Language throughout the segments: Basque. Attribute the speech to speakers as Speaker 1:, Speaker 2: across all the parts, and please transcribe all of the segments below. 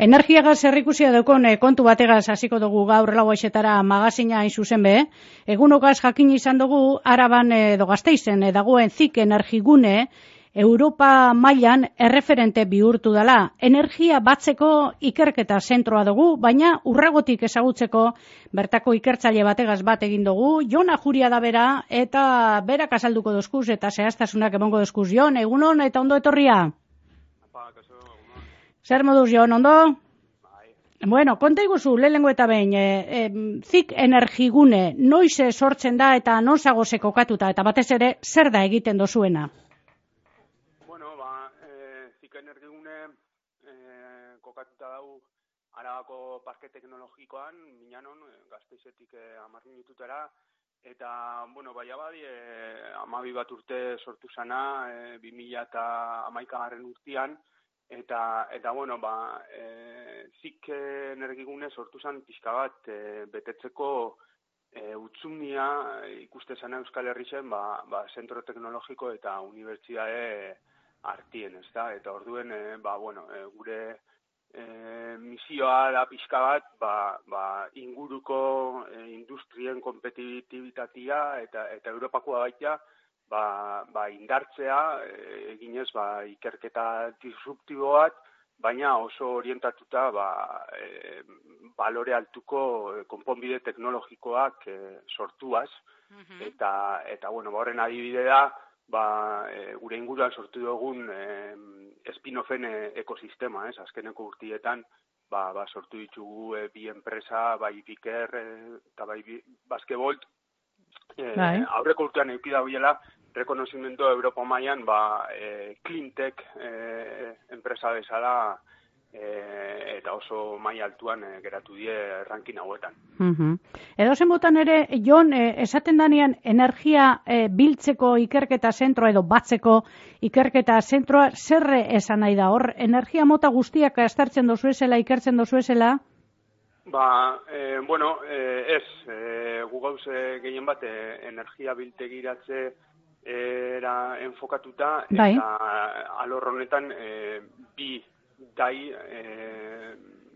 Speaker 1: Energia gaz errikusia daukon eh, kontu bategaz hasiko dugu gaur lau aixetara magazina hain zuzen be. Egun jakin izan dugu, araban edo gazteizen eh, dagoen zik energigune, Europa mailan erreferente bihurtu dela. Energia batzeko ikerketa zentroa dugu, baina urragotik ezagutzeko bertako ikertzaile bategaz bat egin dugu. Jona juria da bera eta berak azalduko dozkuz eta zehaztasunak emongo dozkuz. Jon, egunon eta ondo etorria? Zer moduz joan, ondo? Bueno, konta iguzu, lehengo eta behin, e, e, zik energigune, noiz sortzen da eta non zago kokatuta, eta batez ere, zer da egiten dozuena?
Speaker 2: Bueno, ba, e, zik energigune e, kokatuta dau arabako parke teknologikoan, minanon, gazteizetik e, amarrin ditutera, eta, bueno, bai abadi, e, amabi bat urte sortu zana, e, 2000 eta amaikagarren urtean, Eta, eta bueno, ba, e, zik energigune sortu zen pixka bat e, betetzeko e, utzumia ikuste zen Euskal Herri zen, ba, ba, zentro teknologiko eta unibertsiade artien, ez da? Eta orduen, e, ba, bueno, e, gure e, misioa da pixka bat, ba, ba, inguruko e, industrien kompetitibitatea eta, eta Europakoa baita, ba, ba indartzea e, eginez ba ikerketa disruptibo bat baina oso orientatuta ba, e, balore altuko e, konponbide teknologikoak e, sortuaz mhm. eta eta bueno ba, horren adibide da ba, e, gure inguruan sortu dugun e, espinofen e, ekosistema, ez, azkeneko urtietan, ba, ba, sortu ditugu e, bi enpresa, bai Biker e, eta bai Baskebolt, e, bai. aurreko urtean eukida biela, rekonozimento Europa mailan ba e, Cleantech e, enpresa bezala e, eta oso mai altuan e, geratu die ranking hauetan.
Speaker 1: Mhm. Edo zen ere Jon e, esaten danean energia e, biltzeko ikerketa zentroa edo batzeko ikerketa zentroa zerre esan nahi da hor energia mota guztiak astartzen dozu esela ikertzen dozu esela?
Speaker 2: Ba, e, bueno, e, ez, e, gu gauze gehien bat e, energia biltegiratze era enfokatuta bai. eta alor honetan e, bi dai e,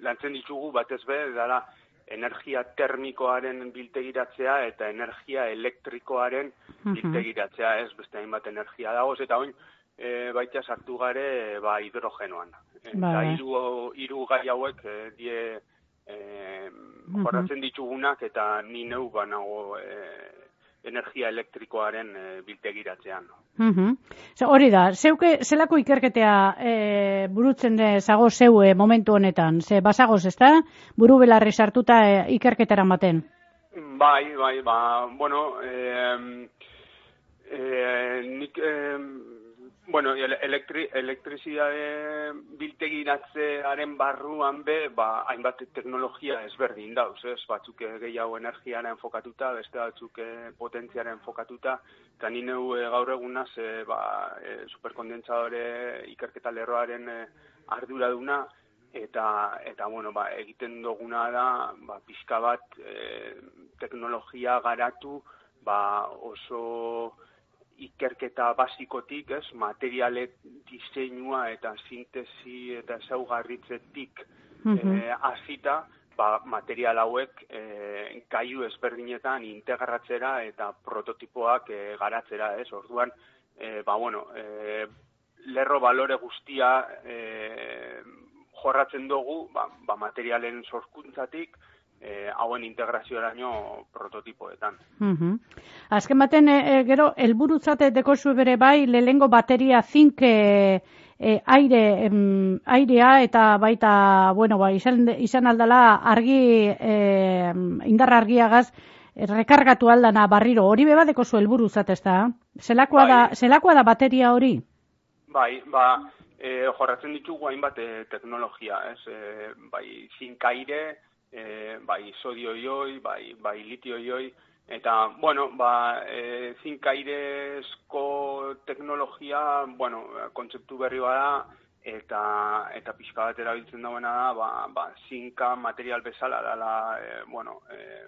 Speaker 2: lantzen ditugu batez be dela energia termikoaren biltegiratzea eta energia elektrikoaren biltegiratzea, ez beste hainbat energia dagoz eta oin e, baita sartu gare ba hidrogenoan. Eta bai. hiru hiru gai hauek e, die eh jorratzen ditugunak eta ni neu banago eh energia elektrikoaren e, biltegiratzean.
Speaker 1: Mm hori da, zeuke, zelako ikerketea e, burutzen zago zeu e, momentu honetan? Ze basagoz, ez da? Buru belarri sartuta e, ikerketara maten?
Speaker 2: Bai, bai, ba, bueno, e, e, nik, e, Bueno, elektri, elektrizidade biltegiratzearen barruan be, ba, hainbat teknologia ezberdin dauz, ez? Batzuk gehiago energiara enfokatuta, beste batzuk eh, potentziaren enfokatuta, eta ni neu e, gaur egunaz, e, ba, e, superkondentsadore ikerketa lerroaren e, arduraduna, eta, eta bueno, ba, egiten duguna da, ba, pixka bat e, teknologia garatu, ba, oso ikerketa basikotik, ez, materialek diseinua eta sintesi eta zaugarritzetik mm -hmm. e, azita, ba, material hauek e, gaiu ezberdinetan integratzera eta prototipoak e, garatzera, ez, orduan, e, ba, bueno, e, lerro balore guztia e, jorratzen dugu, ba, ba materialen sorkuntzatik, eh, hauen integrazioaraino prototipoetan.
Speaker 1: Mm Azken baten, e, gero, elburutzate dekozu bere bai, lehengo bateria zink e, aire, em, airea eta baita, bueno, ba, izan, izan aldala argi, e, indarra argiagaz, rekargatu aldana barriro, hori beba dekozu elburutzate ez da? Zelakoa, bai. da, zelakoa da bateria hori?
Speaker 2: Bai, ba, e, jorratzen ditugu hainbat e, teknologia, ez? E, bai, zinkaire, e, bai sodio ioi, bai, bai litio ioi, eta, bueno, ba, e, zinkairezko teknologia, bueno, kontzeptu berri bada, eta eta pixka bat erabiltzen dauena da, ba, ba, zinka material bezala dela, e, bueno, e,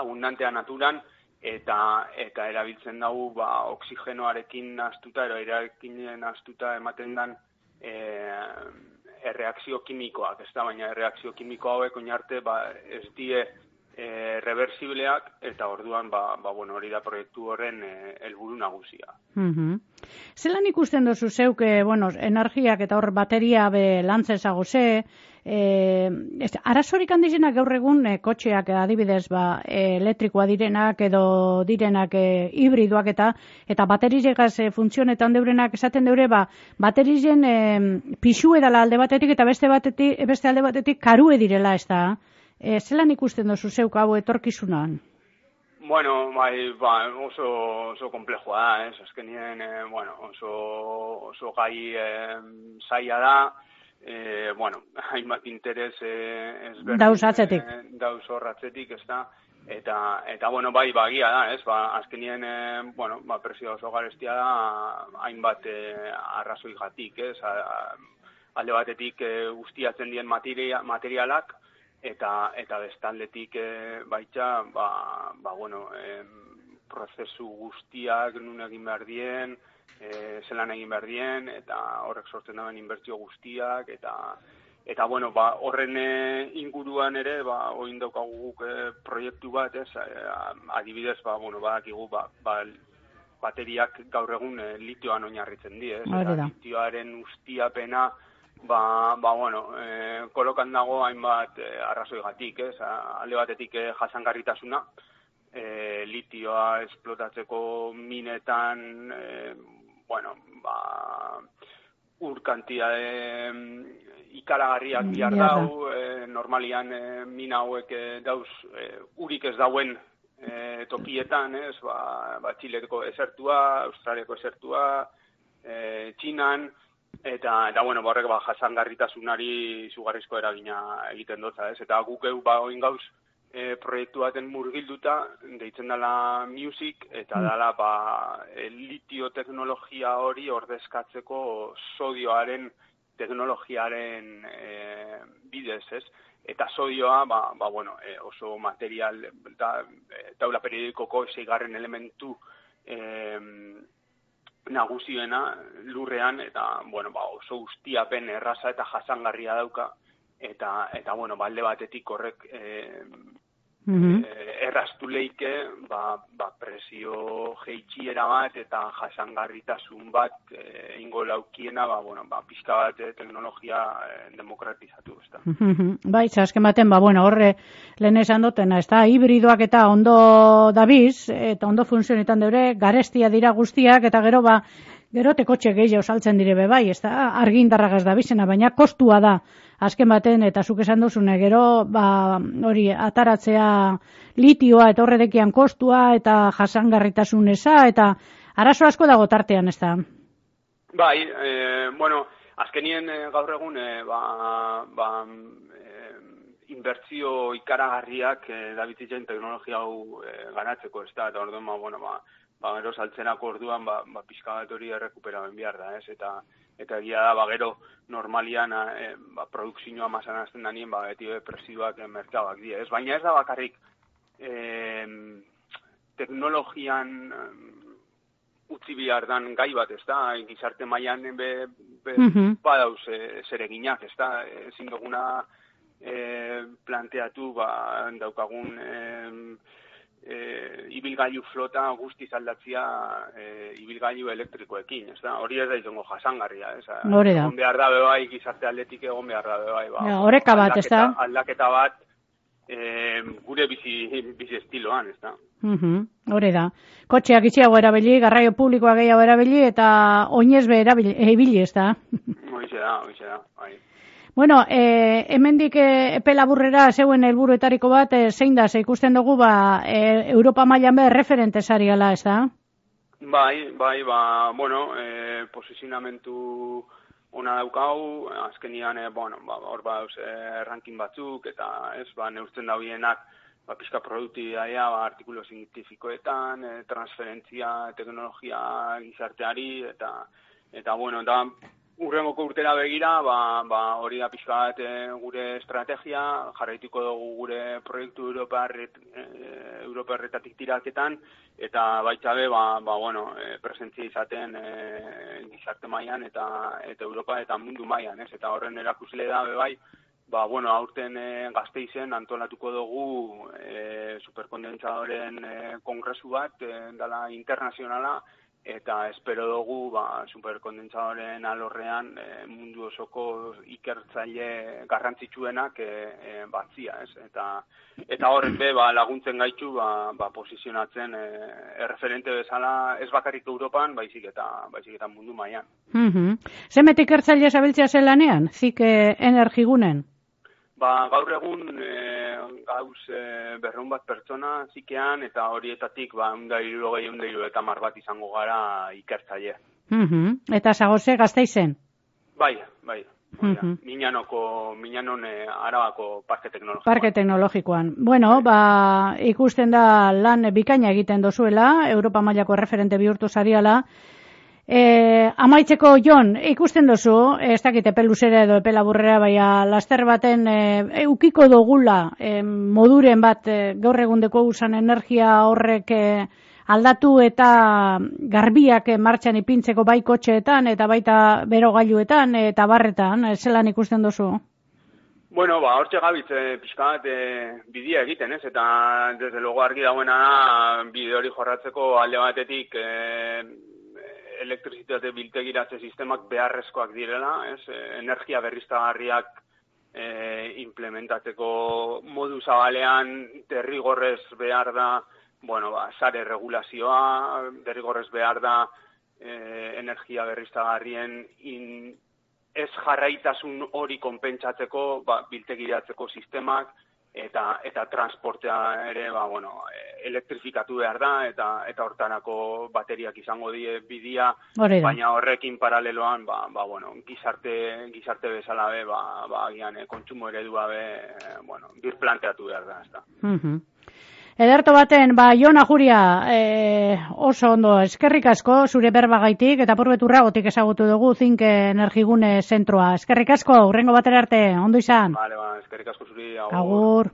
Speaker 2: abundantea naturan, eta eta erabiltzen dugu ba oxigenoarekin astuta edo erarekin astuta ematen dan e, erreakzio kimikoak, ez da, baina erreakzio kimiko hauek oinarte ba, ez die e, reversibleak eta orduan ba, ba, bueno, hori da proiektu horren e, helburu nagusia.
Speaker 1: Mm -hmm. Zelan ikusten dozu zeuk, bueno, energiak eta hor bateria be lantzezago ze, e, ez, arazorik handizenak gaur egun e, kotxeak adibidez ba, e, elektrikoa direnak edo direnak e, hibridoak eta eta baterizegaz e, funtzionetan deurenak esaten deure ba, baterizen e, pixu edala alde batetik eta beste batetik beste alde batetik karue direla ez da e, zelan ikusten dozu zeuk hau etorkizunan?
Speaker 2: Bueno, bai, ba, oso, oso komplejoa da, ez, azkenien, e, bueno, oso, oso gai e, zaila da, e, bueno, hainbat interes e, ezberdin.
Speaker 1: Dauz atzetik.
Speaker 2: E, dauz horratzetik, ez da, eta, eta, bueno, bai, bagia da, ez, ba, azkenien, e, bueno, ba, presio oso garestia da, hainbat e, arrazoi jatik, ez, a, alde batetik e, ustiatzen dien materia, materialak, eta eta bestaldetik e, baita ba, ba bueno e, prozesu guztiak nun egin behar dien e, zelan egin behar dien eta horrek sortzen dauen inbertsio guztiak eta eta bueno ba horren e, inguruan ere ba orain daukagu guk e, proiektu bat ez? Adibidez ba bueno badakigu ba, ba bateriak gaur egun e, litioan oinarritzen die ez? Litioaren ustiapena ba, ba bueno, e, kolokan dago hainbat e, arrazoi gatik, ez, alde batetik e, jasangarritasuna, e, litioa esplotatzeko minetan, e, bueno, ba, ur kantia de ikaragarriak mm, bihar dau, e, normalian e, mina hauek e, dauz e, urik ez dauen e, tokietan, ez, ba, ba Txileko esertua, Australiako esertua, e, Txinan, eta eta bueno, horrek ba jasangarritasunari izugarrizko eragina egiten dotza, ez? Eta guk eu ba oin gauz e, proiektu baten murgilduta deitzen dela music eta mm. dela ba e, litio teknologia hori ordezkatzeko sodioaren teknologiaren e, bidez, ez? Eta sodioa, ba, ba bueno, e, oso material, da, e, taula periodikoko seigarren elementu eh, nagusiena lurrean eta bueno, ba, oso ustiapen erraza eta jasangarria dauka. Eta eta bueno, balde batetik horrek eh -hmm. errastu leike ba, ba presio jeitxiera bat eta jasangarritasun bat e, ingo laukiena ba, bueno, ba, pizka bat e, teknologia e, demokratizatu ezta.
Speaker 1: Mm -hmm. Bai, zasken baten, ba, bueno, horre lehen esan dutena, ez da, hibridoak eta ondo dabiz, eta ondo funtzionetan deure, garestia dira guztiak, eta gero ba, Gero tekotxe gehiago saltzen dire bai, ez da, argindarragaz da bizena, baina kostua da azken baten, eta zuk esan duzune, gero, ba, hori, ataratzea litioa eta horredekian kostua eta jasangarritasun eza, eta arazo asko dago tartean, ez da?
Speaker 2: Bai, e, bueno, azkenien e, gaur egun, e, ba, ba, inbertzio ikaragarriak e, dabititzen teknologia hau e, ganatzeko, ez da, eta orduan, ba, bueno, ba, ba, gero saltzenako orduan, ba, ba, pixka bat hori errekuperaben behar da, ez, eta, eta egia da, ba, gero normalian e, ba, produkzioa masan azten da nien, ba, beti depresiduak e, merkabak dira. Ez, baina ez da bakarrik e, teknologian utzi bihar dan gai bat, ez da, gizarte mailan be, be, mm -hmm. badauz e, zereginak, ez da, ezin duguna e, planteatu, ba, daukagun... E, ibilgailu flota guzti aldatzia e, ibilgailu elektrikoekin, ez da? Hori ez da izango jasangarria, ez da?
Speaker 1: Hori da.
Speaker 2: Egon behar da bebai, gizarte atletik egon behar da bebai, ba.
Speaker 1: Ja, horeka bat, ez da?
Speaker 2: Aldaketa bat, e, gure bizi, bizi estiloan, ez da?
Speaker 1: Mhm, hori da. Kotxeak itxiago erabili, garraio publikoa gehiago erabili, eta oinez be erabili, ez da?
Speaker 2: Hori da, hori da, bai.
Speaker 1: Bueno, e, hemendik e, epe laburrera zeuen helburuetariko bat, e, zein da, ze ikusten dugu, ba, e, Europa mailan be referente sariala, ez da?
Speaker 2: Bai, bai, ba, bueno, e, posizionamentu ona daukau, azkenian, e, bueno, ba, hor ba, e, ranking batzuk, eta ez, ba, neurtzen dauienak, ba, pizka produktibidaia, ba, artikulo zientifikoetan, e, transferentzia, teknologia gizarteari, eta, eta, bueno, da, urrengoko urtera begira, ba, ba, hori da pixka bat e, gure estrategia, jarraituko dugu gure proiektu Europa, e, Europa erretatik tiraketan, eta baitzabe, ba, ba, bueno, e, presentzia izaten e, gizarte mailan eta eta Europa eta mundu mailan, ez? Eta horren erakusle da, bai, ba, bueno, aurten e, gazteizen antolatuko dugu e, superkondentsadoren e, kongresu bat, e, dala internazionala, eta espero dugu ba, superkondentsadoren alorrean e, mundu osoko ikertzaile garrantzitsuenak e, e, batzia, ez? Eta, eta horren be, ba, laguntzen gaitu ba, ba, posizionatzen e, erreferente bezala ez bakarrik Europan, baizik eta, baizik eta mundu mailan.
Speaker 1: Mm -hmm. Zemet ikertzaile zabiltzia zelanean, zik energigunen?
Speaker 2: Ba, gaur egun e, gauz e, berrun bat pertsona zikean eta horietatik ba, unda iruro gehi unda eta mar bat izango gara ikertzaile.
Speaker 1: Mm -hmm. Eta zagoze gazta izen?
Speaker 2: Bai, bai. Mm -hmm. Minanoko, Minanon e, arabako parke teknologikoan.
Speaker 1: Parke teknologikoan. Bueno, bai. ba, ikusten da lan bikaina egiten dozuela, Europa mailako referente bihurtu zariala, E, amaitzeko Jon, ikusten duzu, ez dakite peluzera edo epela burrera, baina laster baten e, eukiko dugula e, moduren bat e, gaur egundeko usan energia horrek e, aldatu eta garbiak e, martxan ipintzeko bai kotxeetan eta baita berogailuetan eta barretan, e, zelan ikusten duzu?
Speaker 2: Bueno, ba, hortxe gabitz, e, pixka bat, e, bidia egiten, ez? Eta, desde logo argi dagoena da, bide hori jorratzeko alde batetik, e, elektrizitate biltegiratze sistemak beharrezkoak direla, ez? E, energia berriztagarriak e, implementatzeko modu zabalean derrigorrez behar da, bueno, ba, sare regulazioa, derrigorrez behar da e, energia berriztagarrien in, ez jarraitasun hori konpentsatzeko ba, biltegiratzeko sistemak, eta eta transportea ere ba bueno elektrifikatu behar da eta eta hortanako bateriak izango die bidia baina horrekin paraleloan ba, ba bueno gizarte gizarte bezala be ba ba agian e, kontsumo eredua be e, bueno bir planteatu behar da ezta
Speaker 1: mm Ederto baten, ba, Jona Juria, e, oso ondo, eskerrik asko, zure berbagaitik, eta porbeturra gotik ezagutu dugu, zinke energigune zentroa. Eskerrik asko, urrengo batera arte, ondo izan.
Speaker 2: Vale, ba, eskerrik asko zuri,
Speaker 1: agur. agur.